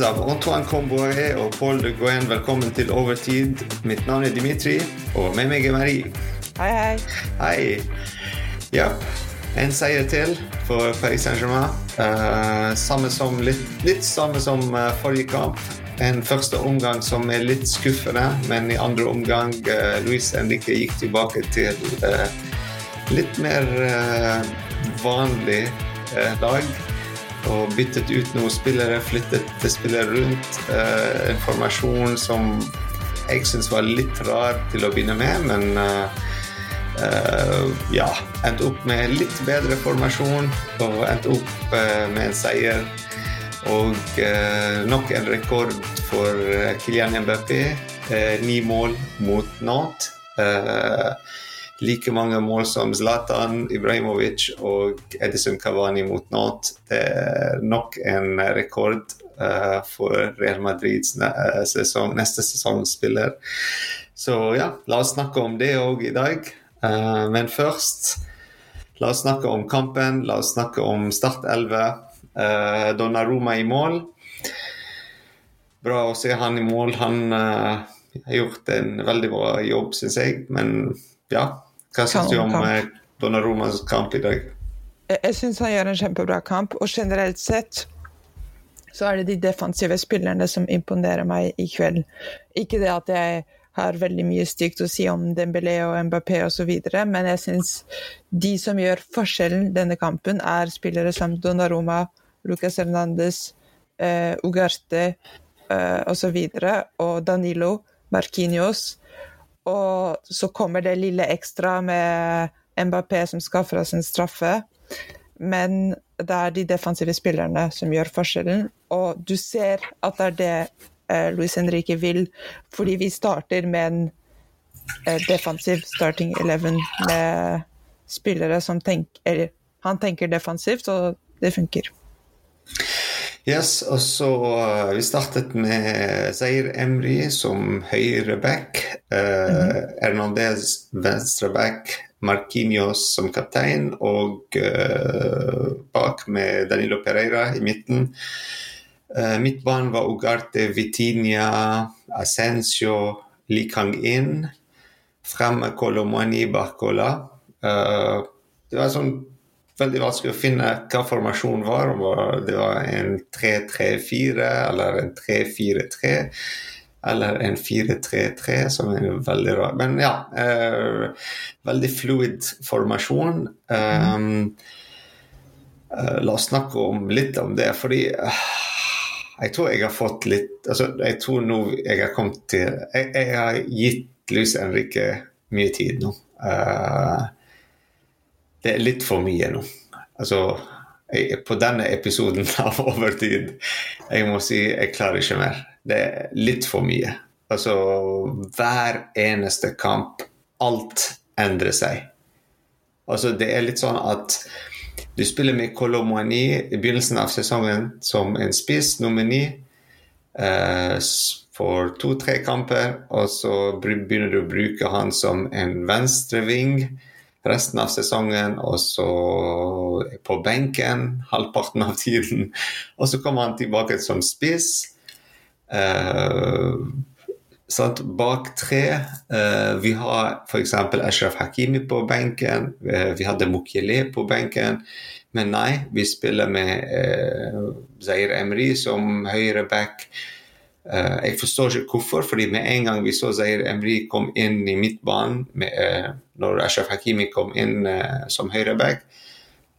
av Antoine Comboiré og Paul de Gouin, velkommen til Overtid. Mitt navn er Dimitri, og med meg er Marie. Hei, hei. Hei. Ja, en seier til for Paris Saint-Germain. Uh, samme som, litt, litt samme som uh, forrige kamp. En første omgang som er litt skuffende, men i andre omgang uh, Luis Henrique gikk tilbake til litt mer vanlig lag og byttet ut noen spillere, flyttet til spillere rundt. Eh, en formasjon som jeg syns var litt rar til å begynne med, men eh, uh, ja. Endte opp med litt bedre formasjon og endte opp med en seier. Og nok en rekord for Kylian Mbappé. ni mål mot Nantes like mange mål som Zlatan Ibrahimovic og Edison Cavani mot Nantes. Det er nok en rekord uh, for Real Madrids uh, sesong, neste sesongspiller. Så ja, la oss snakke om det òg i dag. Uh, men først, la oss snakke om kampen. La oss snakke om Start 11. Donnaroma i mål. Bra å se han i mål. Han har gjort en veldig bra jobb, syns jeg. Men ja, hva syns du om Donnarumas Donnarummas kamp i dag? Jeg, jeg syns han gjør en kjempebra kamp, og generelt sett så er det de defensive spillerne som imponerer meg i kveld. Ikke det at jeg har veldig mye stygt å si om Dembélé og Mbappé osv., men jeg syns de som gjør forskjellen denne kampen, er spillere som Donnaruma, Lucas Hernandez, uh, Ugarte uh, osv., og, og Danilo, Marquinhos. Og så kommer det lille ekstra med Mbappé som skaffer oss en straffe. Men det er de defensive spillerne som gjør forskjellen. Og du ser at det er det eh, Luis Henrique vil, fordi vi starter med en eh, defensiv starting eleven med spillere som tenker Han tenker defensivt, og det funker. Yes, og så uh, Vi startet med Zair Emry som høyreback. Uh, mm -hmm. Hernandez venstreback. Marquinhos som kaptein. Og uh, bak med Danilo Pereira i midten. Uh, Midtbanen var Ugarte, Vitinia, Ascencio, Likang In. Fremme Kolomani Barcola. Det var sånn veldig vanskelig å finne hva formasjonen var. Om det var en 3-3-4 eller en 3-4-3 eller en 4-3-3, som er veldig rar. Men ja, eh, veldig fluid formasjon. Um, uh, la oss snakke om litt om det, fordi uh, jeg tror jeg har fått litt altså, Jeg tror nå jeg har kommet til Jeg, jeg har gitt Luis Henrique mye tid nå. Uh, det er litt for mye nå. Altså, jeg, på denne episoden av Overtid Jeg må si jeg klarer ikke mer. Det er litt for mye. Altså, hver eneste kamp Alt endrer seg. Altså, det er litt sånn at du spiller med Colomani i begynnelsen av sesongen som en spiss, nummer ni, eh, for to-tre kamper, og så begynner du å bruke han som en venstreving resten av sesongen, og så på benken halvparten av tiden. Og så kommer han tilbake som spiss. Uh, Bak tre. Uh, vi har f.eks. Ashraf Hakimi på benken. Uh, vi hadde Mukhele på benken. Men nei, vi spiller med Zair Emri som høyre back. Uh, jeg forstår ikke hvorfor, fordi med en gang vi så Zair Emri kom inn i midtbanen, med, uh, når Ashraf Hakimi kom inn uh, som høyreback,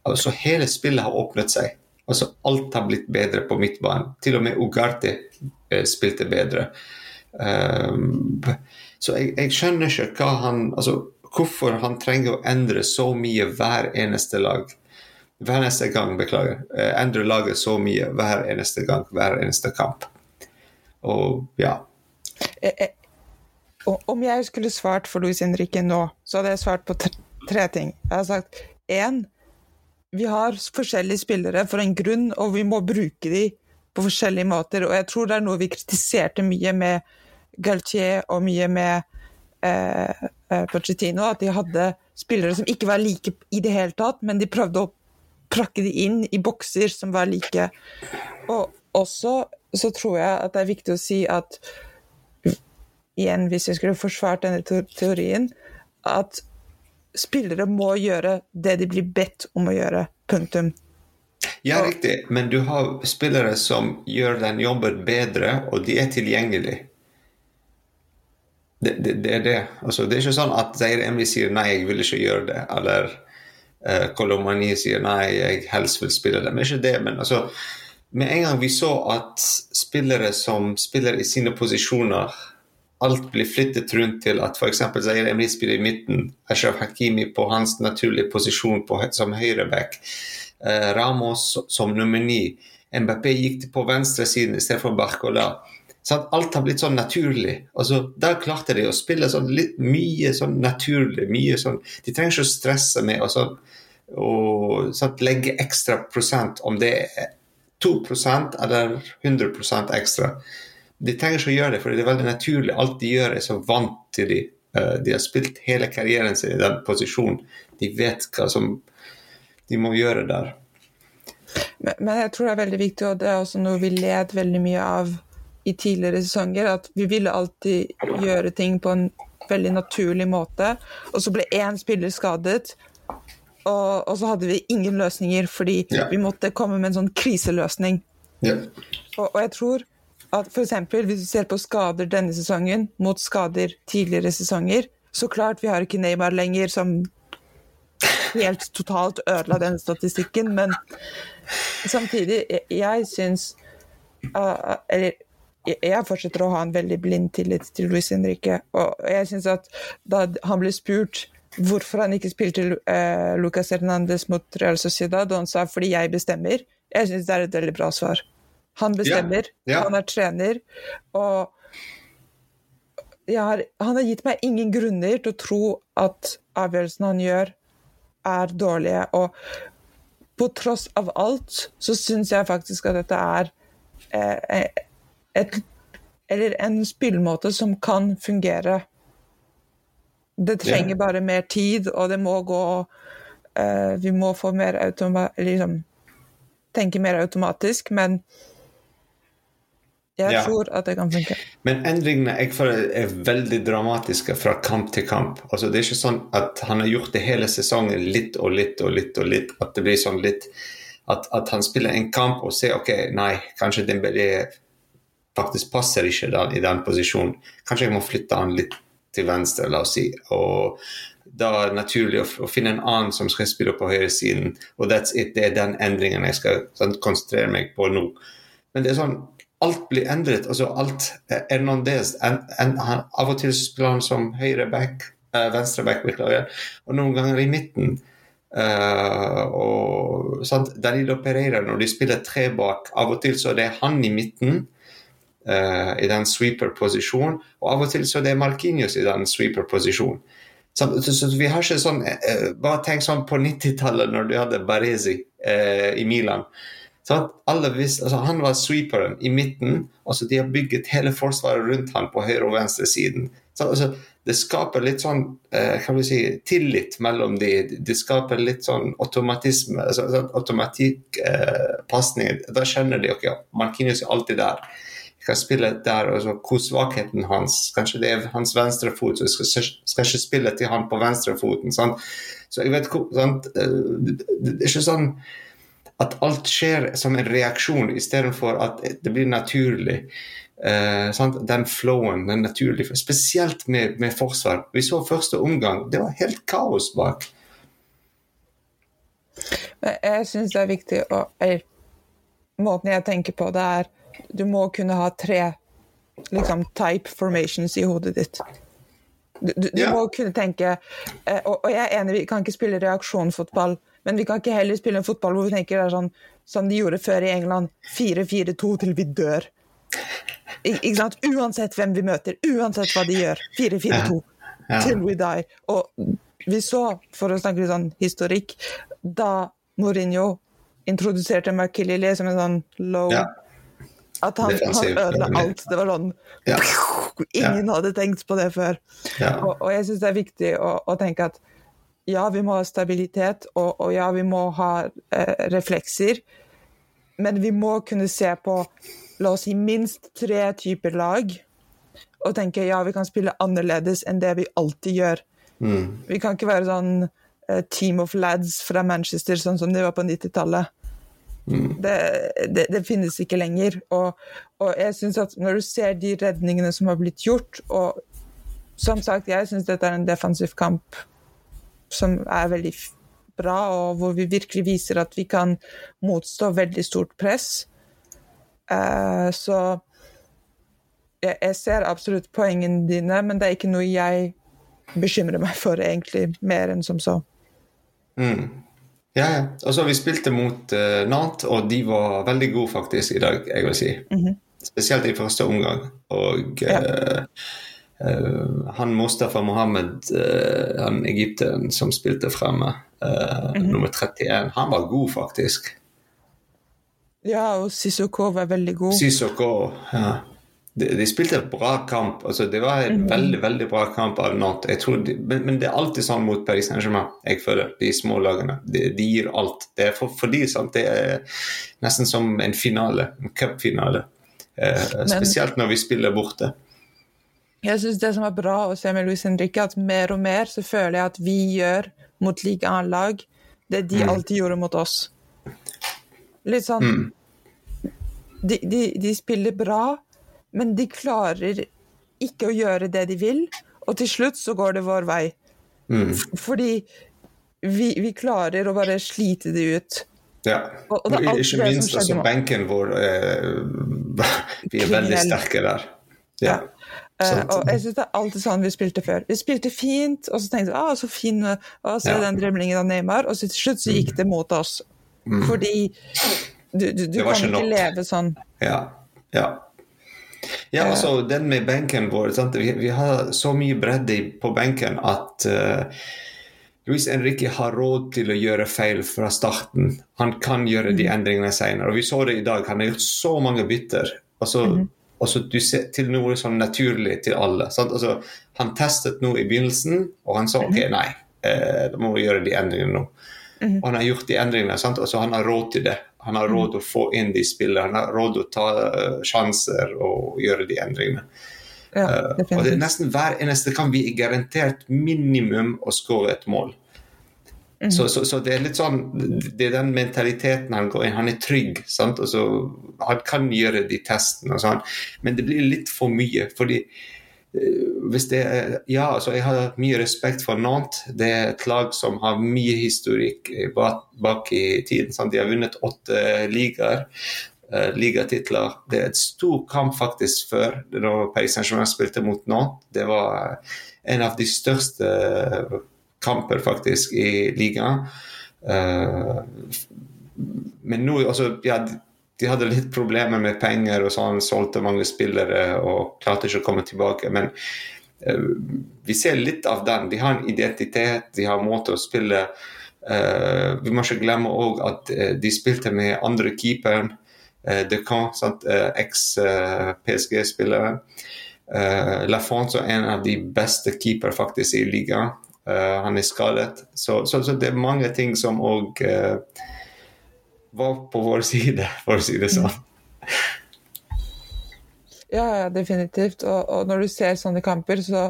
altså hele spillet har åpnet seg. Altså Alt har blitt bedre på midtbanen. Til og med Ugarte spilte bedre. så jeg, jeg, skjønner ikke hva han, altså, hvorfor han trenger å endre så mye hver eneste lag. Hver eneste gang, beklager. endre laget så mye hver eneste gang, hver eneste kamp. Og ja. Eh, eh, om jeg skulle svart for Louis Henrique nå, så hadde jeg svart på tre ting. Jeg har sagt én Vi har forskjellige spillere for en grunn, og vi må bruke dem på forskjellige måter. Og jeg tror det er noe vi kritiserte mye med Galtier og mye med eh, eh Pochettino, at de hadde spillere som ikke var like i det hele tatt, men de prøvde å prakke de inn i bokser som var like. Og også så tror jeg at det er viktig å si at igjen, hvis jeg skulle forsvart denne teorien, at spillere må gjøre det de blir bedt om å gjøre. Punktum. Ja, riktig, men du har spillere som gjør den jobben bedre, og de er tilgjengelige. Det, det, det, er det. Altså, det er ikke sånn at Zaire Emry sier 'nei, jeg vil ikke gjøre det', eller uh, Kolomani sier 'nei, jeg helst vil spille det'. Men ikke det. Men altså, med en gang vi så at spillere som spiller i sine posisjoner alt blir flyttet rundt til at f.eks. Zaire Emri spiller i midten, Ashraf Hakimi på hans naturlige posisjon på, som høyreback, eh, Ramos som nummer ni, MBP gikk på venstresiden istedenfor Barcola. Sånn, alt har blitt sånn naturlig. Altså, da klarte de å spille sånn litt mye sånn naturlig. mye sånn, De trenger ikke å stresse med å sånn, sånn, legge ekstra prosent, om det er 2% eller 100 ekstra. De trenger ikke å gjøre det, for det er veldig naturlig. Alt de gjør, er så vant til de. Eh, de har spilt hele karrieren sin i den posisjonen. De vet hva som de må gjøre der. Men, men jeg tror det er veldig viktig, og det er også noe vi led veldig mye av i tidligere sesonger, at vi ville alltid gjøre ting på en veldig naturlig måte. Og så ble én spiller skadet, og, og, så hadde vi ingen løsninger fordi ja. vi måtte komme med en sånn kriseløsning. Ja. Og, og, jeg tror at f.eks. hvis du ser på skader denne sesongen mot skader tidligere sesonger, så klart vi har ikke Neymar lenger som helt totalt ødela den statistikken, men samtidig, jeg, jeg syns uh, Eller jeg fortsetter å ha en veldig blind tillit til Luis Henrique, og jeg syns at da han ble spurt hvorfor han ikke spilte uh, Lucas Hernandez mot Real Sociedad, og han sa 'fordi jeg bestemmer', jeg syns det er et veldig bra svar. Han bestemmer, ja. Ja. han er trener, og har, han har gitt meg ingen grunner til å tro at avgjørelsene han gjør, er dårlige. Og på tross av alt så syns jeg faktisk at dette er eh, et Eller en spillmåte som kan fungere. Det trenger bare mer tid, og det må gå uh, Vi må få mer automa liksom, tenke mer automatisk, men jeg ja. tror at det kan funke. Men endringene jeg føler er veldig dramatiske fra kamp til kamp. Altså, det er ikke sånn at han har gjort det hele sesongen litt og litt og litt og litt. At det blir sånn litt At, at han spiller en kamp og ser OK, nei, kanskje Dembélé faktisk passer ikke da, i den posisjonen. Kanskje jeg må flytte han litt til venstre, la oss si. Og da er det naturlig å, å finne en annen som skal spille på høyresiden. Og that's it. Det er den endringen jeg skal sånn, konsentrere meg på nå. Men det er sånn alt blir endret. altså alt Hernandez en, en, Av og til spiller han som høyre back, uh, venstre back, beklager, og noen ganger i midten. Uh, og sant? Danilo Pereira, når de spiller tre bak, av og til så er det han i midten. Uh, I den sweeper-posisjonen, og av og til så er det Markinius i den sweeper-posisjonen. Så, så, så, vi har ikke sånn uh, Bare tenk sånn på 90-tallet, når du hadde Baresi i Milan. Så visste, altså han var sweeperen i midten. altså De har bygget hele forsvaret rundt han på høyre- og venstresiden. Så altså, det skaper litt sånn eh, kan vi si, tillit mellom de. Det skaper litt sånn automatisme, altså, sånn automatikkpasning. Eh, da skjønner de ok, Markinius er alltid der. Kan spille der, altså Hvor svakheten hans Kanskje det er hans venstre fot, så jeg skal, skal ikke spille til han på venstrefoten. Sånn. Så jeg vet sant? Det er ikke sånn at alt skjer som en reaksjon istedenfor at det blir naturlig. Uh, den flowen, den naturlige Spesielt med, med, forsvar. Vi så første omgang, det var helt kaos bak. Jeg syns det er viktig å Måten jeg tenker på det, er du må kunne ha tre liksom, type formations i hodet ditt. Du, du, du ja. må kunne tenke uh, og, og, jeg er enig, vi kan ikke spille reaksjonsfotball men vi kan ikke heller spille en fotball hvor vi tenker det er sånn som de gjorde før i England, 4-4-2 til vi dør. Ik ikke sant? Uansett hvem vi møter, uansett hva de gjør. 4-4-2 ja. til we die. Og vi så, for å snakke litt sånn historikk, da Mourinho introduserte Makilili som en sånn low ja. At han, han ødela alt. Det var sånn ja. Ingen hadde tenkt på det før. Og, og, jeg syns det er viktig å, å tenke at ja, vi må ha stabilitet, og, og ja, vi må ha eh, reflekser. Men vi må kunne se på la oss si, minst tre typer lag, og tenke ja, vi kan spille annerledes enn det vi alltid gjør. Mm. Vi kan ikke være sånn eh, team of lads fra Manchester, sånn som det var på 90-tallet. Det, det, det finnes ikke lenger. Og, og jeg synes at når du ser de redningene som har blitt gjort, og som sagt, jeg syns dette er en defensiv kamp som er veldig bra, og hvor vi virkelig viser at vi kan motstå veldig stort press. Uh, så jeg, jeg ser absolutt poengene dine, men det er ikke noe jeg bekymrer meg for, egentlig, mer enn som så. Mm. Ja, ja. Altså, vi spilte mot uh, Nant, og de var veldig gode faktisk i dag, jeg vil si. Spesielt i første omgang. Og Ja. uh, eh, han Mustafa Mohammed, eh, han egypteren som spilte fremme, eh, nummer 31, han var god, faktisk. Ja, og Sissoko var veldig god. Sissoko, ja. De, de spilte en bra kamp. altså Det var en veldig veldig bra kamp av Nantes. De, men, men det er alltid sånn mot Paris Saint-Germain. Jeg føler de små lagene. De, de gir alt. Det er for, for de, sant? Det er nesten som en finale. En cupfinale. Eh, spesielt når vi spiller borte. Jeg syns det som er bra å se med Luis Henrique, at mer og mer så føler jeg at vi gjør mot like annet lag det de alltid gjorde mot oss. Litt sånn de, de, de spiller bra, men de klarer ikke å gjøre det de vil, og til slutt så går det vår vei. Mm. Fordi vi, vi klarer å bare slite det ut. Ja. Og- og det Og ikke minst altså, benken vår eh, Vi er veldig sterke der. Ja. ja. Uh, og jeg synes det er alltid sånn vi spilte før. Vi spilte fint, og så tenkte vi ah, så fin å se Ja. den driblingen av Neymar, og så til slutt så gikk det mot oss. Fordi du, du, du kan ikke ikke leve sånn. Ja. ja. Ja, altså den med benken vår. Vi, vi har så mye bredde på benken at uh, Luis Henrique har råd til å gjøre feil fra starten. Han kan gjøre de endringene senere. Og vi så det i dag. Han har gjort så mange bytter. Altså, altså du ser til noe sånn naturlig til alle. Altså, han testet noe i begynnelsen, og han sa OK, nei, eh, da må vi gjøre de endringene nå. Og han har gjort de endringene, sant? Altså, han har råd til det. Han har råd til å få inn de spillerne, han har råd til å ta eh, sjanser og gjøre de endringene. Ja, Eh, og det er nesten hver eneste kan vi er garantert minimum å skåre et mål. Så, så, så det er litt sånn Det er den mentaliteten han går inn Han er trygg. sant? Altså, han kan gjøre de testene og sånn, men det blir litt for mye. fordi hvis det er, ja, altså Jeg har mye respekt for Nantes. Det er et lag som har mye historikk eh, bak, bak i tiden. Sant? De har vunnet åtte ligaer. eh, ligatitler. Det er et stor kamp faktisk før da Paris Saint-Germain spilte mot Nantes. Det var en av de største kamper faktisk i ligaen. Eh, men nå altså, ja, de, de hadde litt problemer med penger og sånn, solgte mange spillere og klarte ikke å komme tilbake. Men uh, vi ser litt av den. De har en identitet, de har en måte å spille uh, Vi må ikke glemme òg at uh, de spilte med andre keeperen, uh, eh, eks-PSG-spilleren. Lafont er en av de beste keeper faktisk i ligaen. Han er skadet. Så, så, så det er mange ting som òg var på vår side, for å si det sånn. Ja, ja, definitivt. Og, og når du ser sånne kamper, så,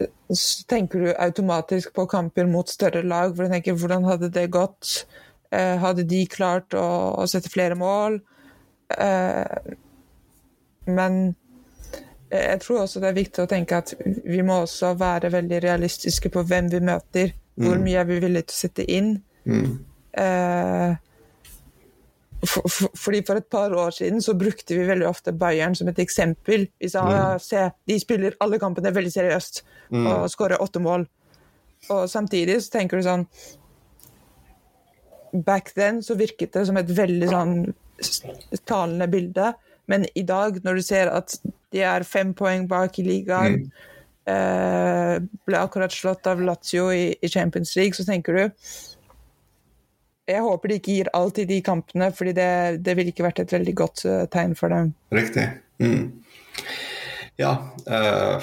så tenker du automatisk på kamper mot større lag. hvor du tenker, Hvordan hadde det gått? Eh, hadde de klart å, å sette flere mål? Eh, men jeg tror også det er viktig å tenke at vi må også være veldig realistiske på hvem vi møter. Hvor mye er vi villige til å sette inn? Mm. Eh, for, for, fordi For et par år siden så brukte vi veldig ofte Bayern som et eksempel. Vi sa mm. se, de spiller alle kampene veldig seriøst og skårer åtte mål. Og samtidig så tenker du sånn Back then så virket det som et veldig sånn talende bilde, men i dag, når du ser at de er fem poeng bak i ligaen, eh, ble akkurat slått av Lazio i, i Champions League, så tenker du jeg håper de ikke gir alt i de kampene, fordi det, det ville ikke vært et veldig godt eh, tegn for dem. Riktig. Mm. Ja Uh,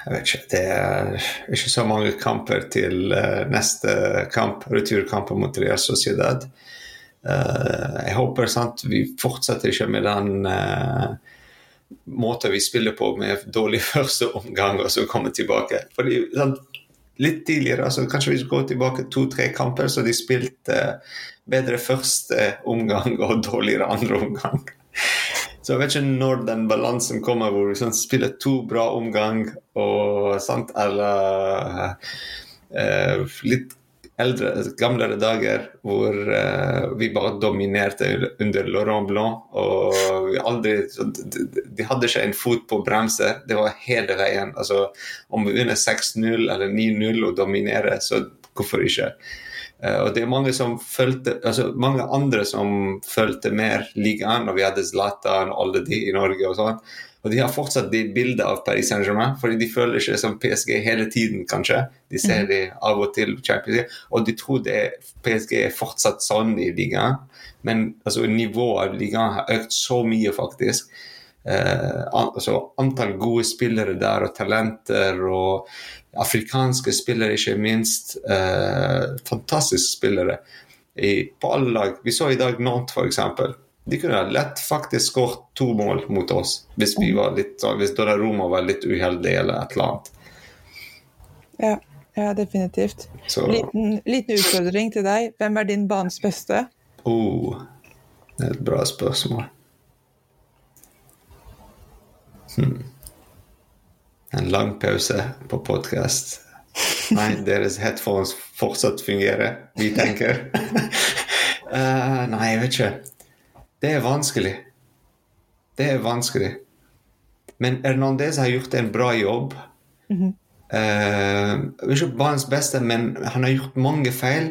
Jeg vet ikke. Det er ikke så mange kamper til uh, neste kamp, returkampen mot Real Sociedad. Jeg håper sant, vi fortsetter ikke med den måten vi spiller på med dårlig første omgang, og så kommer tilbake. Fordi sant, Litt tidligere, altså kanskje vi går tilbake to-tre kamper, så de spilte uh, bedre første omgang og dårligere andre omgang. Så jeg vet ikke når den balansen kommer hvor vi sånn, spiller to bra omgang og sant, eller litt eldre, gamlere dager hvor uh, vi bare dominerte under Laurent Blanc. og aldri, De hadde ikke en fot på bremse. Det var hele veien. altså Om vi vinner 6-0 eller 9-0 og dominerer, så hvorfor ikke? Uh, og det er mange som følte, altså mange andre som følte mer ligaen når vi hadde Zlatan og alle de i Norge. og sånn og de har fortsatt de bildet av Paris Saint-Germain, fordi de føler seg som PSG hele tiden, kanskje. De ser mm. de av og til Champions League, og de tror det er, PSG er fortsatt sånn i ligaen. Men altså, nivået av ligaen har økt så mye, faktisk. Eh, altså, antall gode spillere der, og talenter, og afrikanske spillere, ikke minst. Eh, fantastiske spillere I, på alle lag. Vi så i dag Nantes, f.eks de kunne lett faktisk skåret to mål mot oss hvis vi var litt hvis Roma var litt uheldig eller et eller annet. Ja, ja definitivt. Liten, liten, utfordring til deg. Hvem er din banens beste? Oh, det er et bra spørsmål. Hmm. En lang pause på podkast. Nei, deres headphones fortsatt fungerer, vi tenker. uh, nei, jeg vet ikke. Det er vanskelig. Det er vanskelig. Men Hernandez har gjort en bra jobb. Mm -hmm. uh, ikke banens beste, men han har gjort mange feil.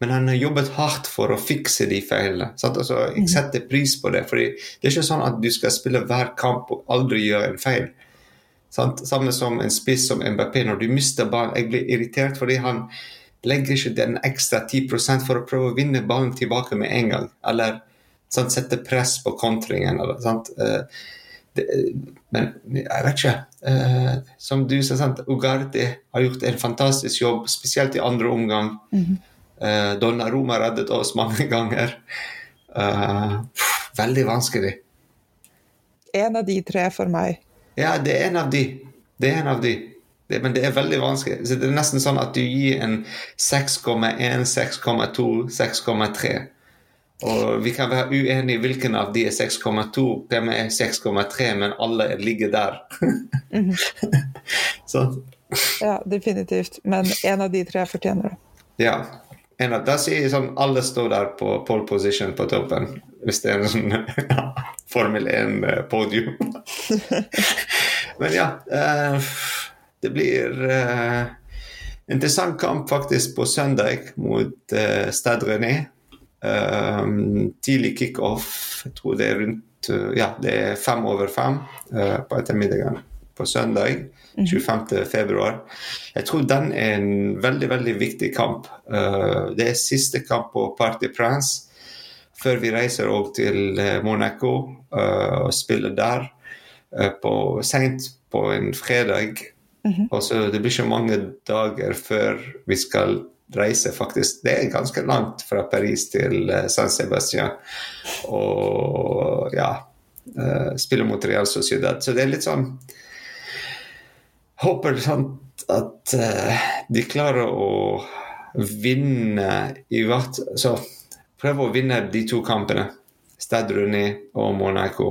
Men han har jobbet hardt for å fikse de feilene. Altså, jeg mhm. setter pris på det. fordi det er ikke sånn at du skal spille hver kamp og aldri gjøre en feil. Sant? Samme som en spiss som MBP. Når du mister ballen Jeg blir irritert fordi han legger ikke den ekstra 10 for å prøve å vinne ballen tilbake med en gang. Eller sant, sette press på kontringen. Eller, sant? Eh, det, men jeg vet ikke. Uh, som du sa, sant? Ugardi har gjort en fantastisk jobb, spesielt i andre omgang. Mm -hmm. uh, Donnaroma reddet oss mange ganger. Uh, veldig vanskelig. En av de tre for meg. Ja, det er en av de. Det er en av de. Det, men det er veldig vanskelig. Så det er nesten sånn at du gir en 6,1, 6,2, 6,3. Og vi kan være uenige hvilken av de er 6,2, hvem er 6,3, men alle ligger der. mm sånn. Ja, definitivt. Men en av de tre fortjener det. Ja. En av, da sier jeg sånn alle står der på pole position på toppen, hvis det er en sånn Formel 1-podium. men ja. Uh, det blir uh, interessant kamp faktisk på søndag mot uh, Stade René. Um, tidlig kickoff, jeg tror det er rundt uh, ja, det er fem over fem uh, på ettermiddagen på søndag. 25. Mhm. Jeg tror den er en veldig veldig viktig kamp. Uh, det er siste kamp på Party Prince før vi reiser til Monaco og spiller der på seint på en fredag. Mm -hmm. Og så Det blir ikke mange dager før vi skal reise faktisk Det er ganske langt fra Paris til uh, San Sebastian. Og ja Spille Spiller mot Real Sociedad. Så det er litt sånn Håper sant, at uh, de klarer å vinne i hvert Så prøve å vinne de to kampene. Stade René og Monaco.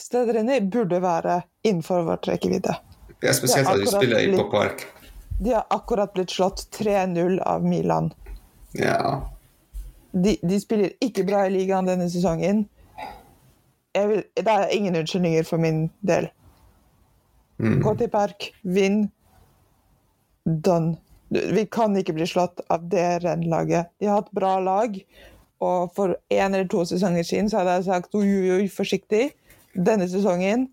Stade René burde være innenfor vårt rekkevidde. Ja, spesielt at vi spiller på Park. De har akkurat blitt slått 3-0 av Milan. Ja. De, de, spiller ikke bra i ligaen denne sesongen. Vil, det er ingen unnskyldninger for min del. Mm. Gå til park, vinn. Done. Vi kan ikke bli slått av det rennlaget. De har hatt bra lag, og for én eller to sesonger siden så hadde jeg sagt oi, oi, oi, forsiktig. Denne sesongen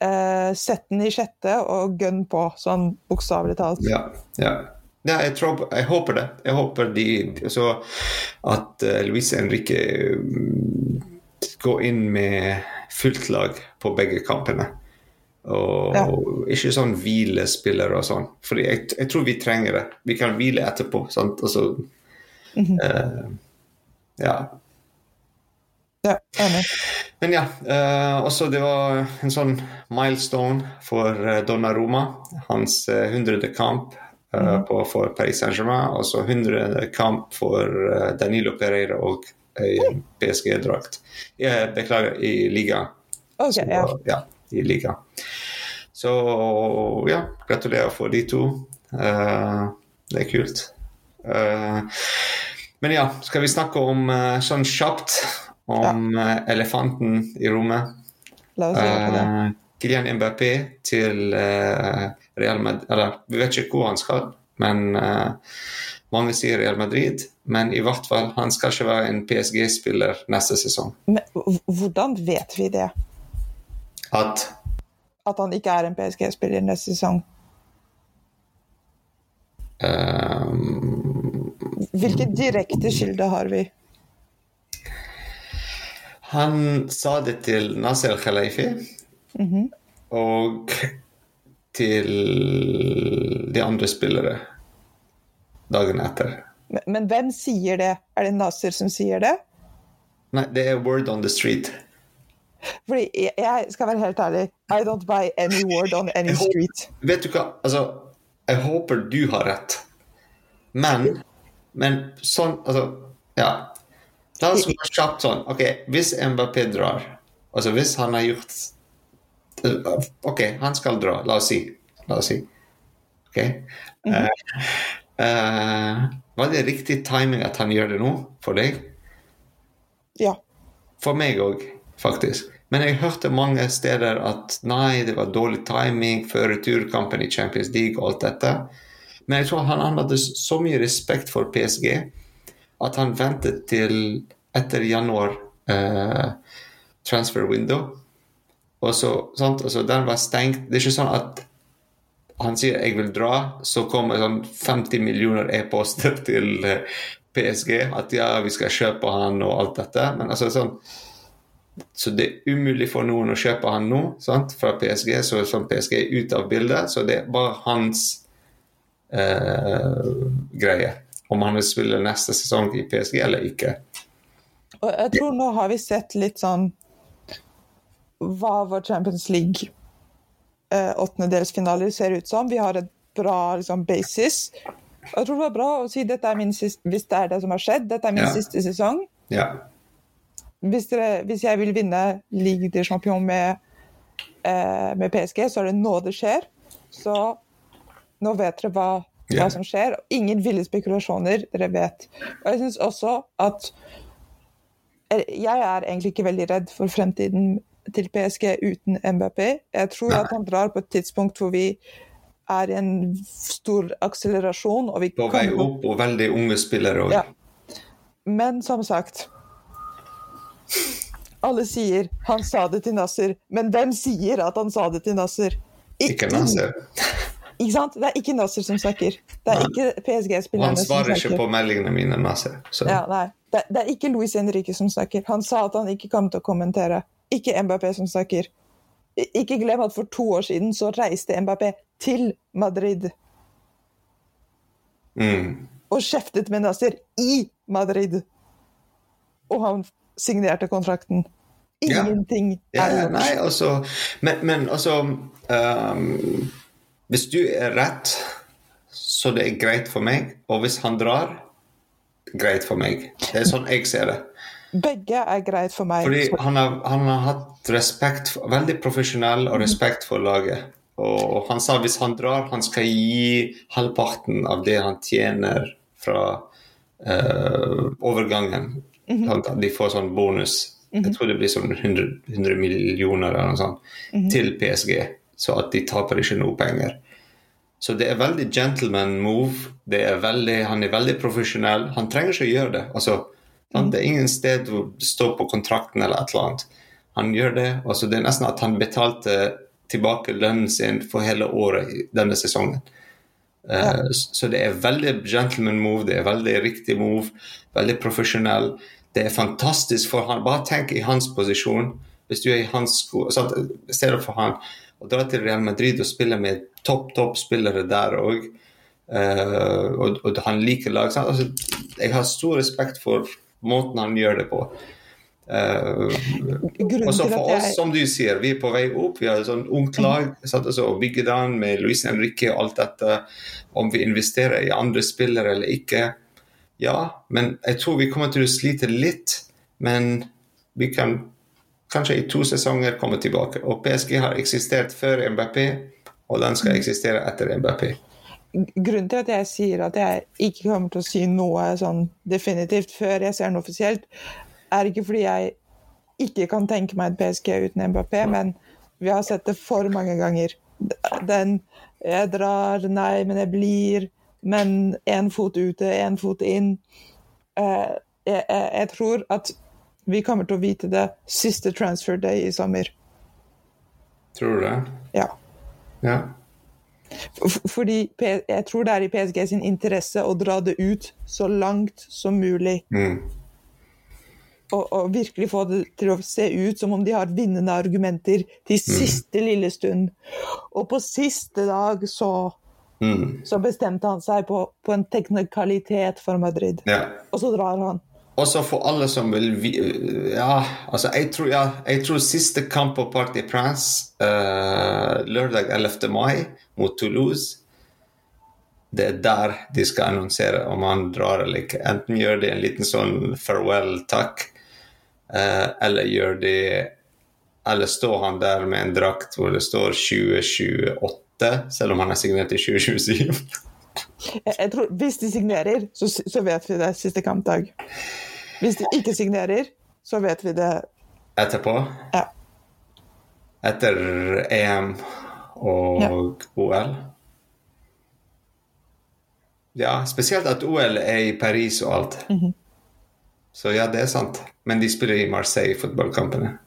eh, sett den i sjette og gønn på, sånn bokstavelig talt. Ja, ja. ja jeg, tror, jeg, håper det. Jeg håper de, så at uh, Luise Henrique um, går inn med fullt lag på begge kampene. Og, ja. ikke sånn hvilespiller og sånn. For jeg, jeg, tror vi trenger det. Vi kan hvile etterpå. sant? Altså, mm -hmm. uh, ja. Ja, enig. Men ja, Eh, også det var en sånn milestone for Donna Roma. Hans hundrede 100. kamp mm. på, for Paris Saint-Germain. Og så 100. kamp for Danilo Pereira og PSG-drakt. Beklager, i liga. Okay, ja. ja. I liga. Så ja, gratulerer for de to. det er kult. men ja, skal vi snakke om sånn kjapt om ja. Eh, elefanten i rommet. La oss gjøre det. Uh, Kylian Mbappé til uh, Real Madrid Eller vi vet ikke hvor han skal, men uh, mange sier Real Madrid. Men i hvert fall, han skal ikke være en PSG-spiller neste sesong. Men hvordan vet vi det? At At han ikke er en PSG-spiller neste sesong? Um, Hvilke direkte kilder har vi? Han sa det til Nasser Khalifi mm -hmm. og til de andre spillere dagen etter. Men, men, hvem sier det? Er det Nasser som sier det? Nei, det er word on the street. Fordi jeg skal være helt ærlig, I don't buy any word on any street. Vet du hva, altså Jeg håper du har rett, men Men sånn Altså, ja. La oss gå kjapt sånn. Ok, hvis Mbappé drar, altså hvis han har gjort Ok, han skal dra, la oss si. La oss si. Ok. Mm -hmm. uh, uh, var det riktig timing at han gjør det nå, for deg? Ja. For meg òg, faktisk. Men jeg hørte mange steder at nei, det var dårlig timing før returkampen i Champions League og alt dette. Men jeg tror han hadde så mye respekt for PSG at han ventet til etter januar eh, transfer window. Og så, sant? Altså, den var stengt. Det er ikke sånn at han sier 'jeg vil dra', så kommer sånn 50 millioner e-poster til eh, PSG at ja, vi skal kjøpe han og alt dette. Men altså sånn Så det er umulig for noen å kjøpe han nå sant? fra PSG, så sånn PSG er ute av bildet. Så det er bare hans eh, greie om han vil spille neste sesong i PSG eller ikke. Og jeg tror nå har vi sett litt sånn hva vår Champions League eh, åttendedelsfinaler ser ut som. Vi har et bra liksom, basis. Og jeg tror det var bra å si dette er min siste, hvis det er det som har skjedd, dette er min ja. siste sesong. Ja. Hvis, dere, hvis, jeg vil vinne Ligue de Champion med, eh, med PSG, så er det nå det skjer. Så nå vet dere hva hva som skjer. Ingen ville spekulasjoner, dere vet. Og jeg syns også at Jeg er egentlig ikke veldig redd for fremtiden til PSG uten MBP. Jeg tror at han drar på et tidspunkt hvor vi er i en stor akselerasjon. Og vi på vei opp, og veldig unge spillere òg. Ja. Men som sagt Alle sier 'han sa det til Nasser', men hvem sier at han sa det til Nasser? Ikke, ikke Nasser. Ikke sant? Det er ikke Nasser som snakker. Det er ikke PSG-spillerne som snakker. Han svarer ikke på meldingene mine, Nasser. Ja, nei. Det, det, er ikke Luis Henrique som snakker. Han sa at han ikke kom til å kommentere. Ikke Mbappé som snakker. Ikke glem at for to år siden så reiste Mbappé til Madrid. Mm. Og kjeftet med Nasser i Madrid. Og han signerte kontrakten. Ingenting ja. er gjort. Nei, altså, men, men altså um hvis du er rett, så det er greit for meg. Og hvis han drar, greit for meg. Det er sånn jeg ser det. Begge er greit for meg. Fordi han har, han har hatt respekt, veldig profesjonell og respekt for laget. Og han sa hvis han drar, han skal gi halvparten av det han tjener fra uh, overgangen. Mm -hmm. De får sånn bonus. Jeg mhm. tror det blir sånn 100, 100 millioner eller noe sånt mm -hmm. til PSG så at de taper ikke noe penger. Så det er veldig gentleman move. Det er veldig, han er veldig profesjonell. Han trenger ikke å gjøre det. Altså, det er ingen sted hvor det står på kontrakten eller et eller annet. Han gjør det. Altså, det er nesten at han betalte tilbake lønnen sin for hele året i denne sesongen. Eh, ja. Uh, så det er veldig gentleman move, det er veldig riktig move, veldig profesjonell. Det er fantastisk for han. Bare tenk i hans posisjon. Hvis du er i hans sko, I stedet for han å dra til Real Madrid og spille med topp, topp spillere der òg. Uh, og, og, han liker lag. Altså, jeg har stor respekt for måten han gjør det på. Uh, og så for oss, som du sier, vi er på vei opp. Vi har et sånn ungt lag. satt oss og bygget den med Luis Henrique og alt dette. Om vi investerer i andre spillere eller ikke. Ja, men jeg tror vi kommer til å slite litt. Men vi kan kanskje i to sesonger komme tilbake. Og PSG har eksistert før MBP, og den skal eksistere etter MBP. Grunnen til at jeg sier at jeg ikke kommer til å si noe sånn definitivt før jeg ser noe offisielt, er ikke fordi jeg ikke kan tenke meg et PSG uten MBP, men vi har sett det for mange ganger. Den Jeg drar, nei, men jeg blir. Men én fot ute, én fot inn. Eh, jeg, jeg, jeg tror at vi kommer til å vite det siste transfer day i sommer. Tror du det? Ja. ja. Fordi jeg tror det er i PSG sin interesse å dra det ut så langt som mulig. Mm. Og, og, virkelig få det til å se ut som om de har vinnende argumenter til mm. siste mm. lille stund. Og på siste dag så, mm. så bestemte han seg på, på en teknikalitet for Madrid. Ja. Og så drar han. Også for alle som vil Ja, altså, jeg tror, ja, jeg tror siste kamp på Parc des Princes uh, lørdag 11. mai mot Toulouse Det er der de skal annonsere om han drar eller ikke. Enten gjør de en liten sånn farewell-takk, uh, eller gjør de Eller står han der med en drakt hvor det står 2028, selv om han er signert i 2027. Jeg tror, Hvis de signerer, så, så vet vi det siste kampdag. Hvis de ikke signerer, så vet vi det Etterpå? Ja. Etter EM og ja. OL? Ja, spesielt at OL er i Paris og alt. Mm -hmm. Så ja, det er sant. Men de spiller i Marseille, fotballkampene.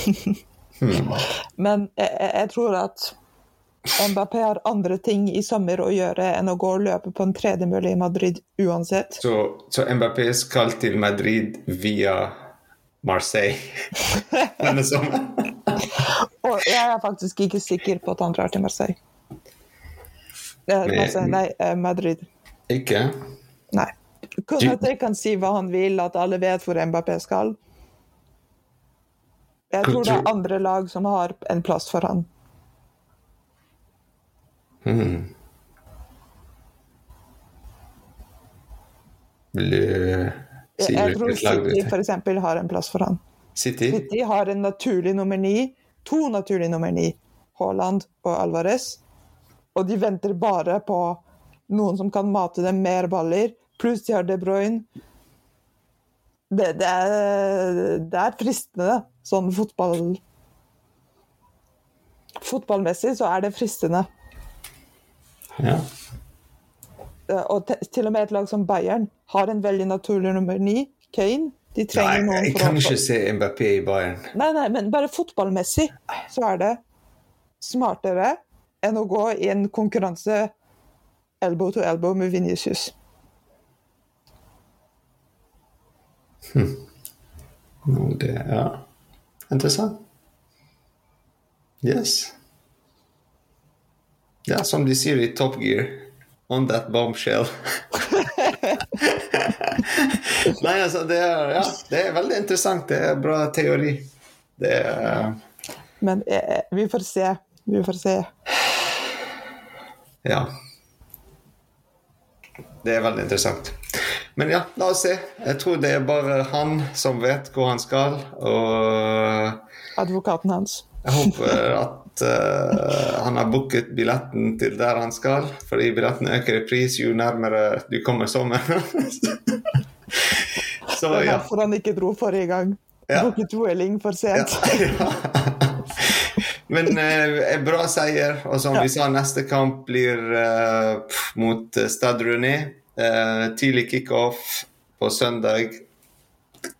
hmm. Men jeg, jeg tror at Mbappé har andre ting i sommer å gjøre enn å gå og løpe på en tredemølle i Madrid uansett. Så, så Mbappé skal til Madrid via Marseille denne sommeren? og jeg er faktisk ikke sikker på at han drar til Marseille. Marseille nei, eh, Madrid. Ikke? Nei. Konaté kan si hva han vil, at alle vet hvor Mbappé skal. Jeg tror det er andre lag som har en plass for han. Mm. Vil du si Jeg tror City f.eks. har en plass for han. City? City har en naturlig nummer ni. To naturlige nummer ni. Haaland og Alvarez. Og de venter bare på noen som kan mate dem mer baller. Pluss de har De Bruyne. Det, det, er, det er fristende, sånn fotball Fotballmessig så er det fristende. Ja. Og til og med et lag som Bayern har en veldig naturlig nummer ni, Kane. De trenger nei, noen jeg kan ikke se Mbappé i Bayern. Nei, nei, men bare fotballmessig så er det smartere enn å gå i en konkurranse elbow to elbow med Vinicius. Hm. Det er interessant. Yes. Ja, som de sier i Top Gear. On that bombshell. Nei, altså, det er, ja, det er veldig interessant. Det er bra teori. Det er Men eh, vi får se. Vi får se. Ja. Det er veldig interessant. Men ja, la oss se. Jeg tror det er bare han som vet hvor han skal, og Advokaten hans. Jeg håper at uh, han har booket billetten til der han skal, fordi billetten øker i pris jo nærmere du kommer sommeren. Så, er derfor han ikke dro forrige gang. Ja. Booket duelling for sent. Ja, ja. Men uh, bra seier. Og som vi sa, neste kamp blir uh, mot Stad René. Uh, tidlig kickoff på søndag.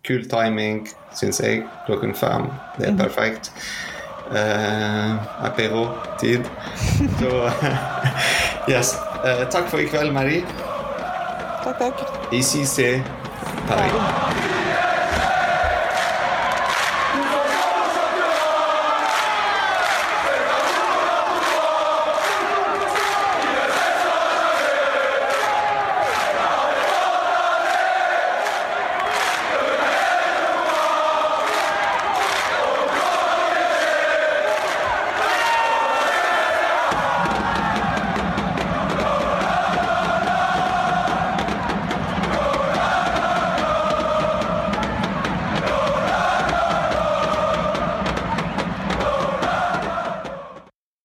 Kul timing, syns jeg. Klokken fem. Det er mhm. perfekt uh, apero-tid. Så yes. Uh, takk for i kveld, Marie. Takk, takk. ICC Paris.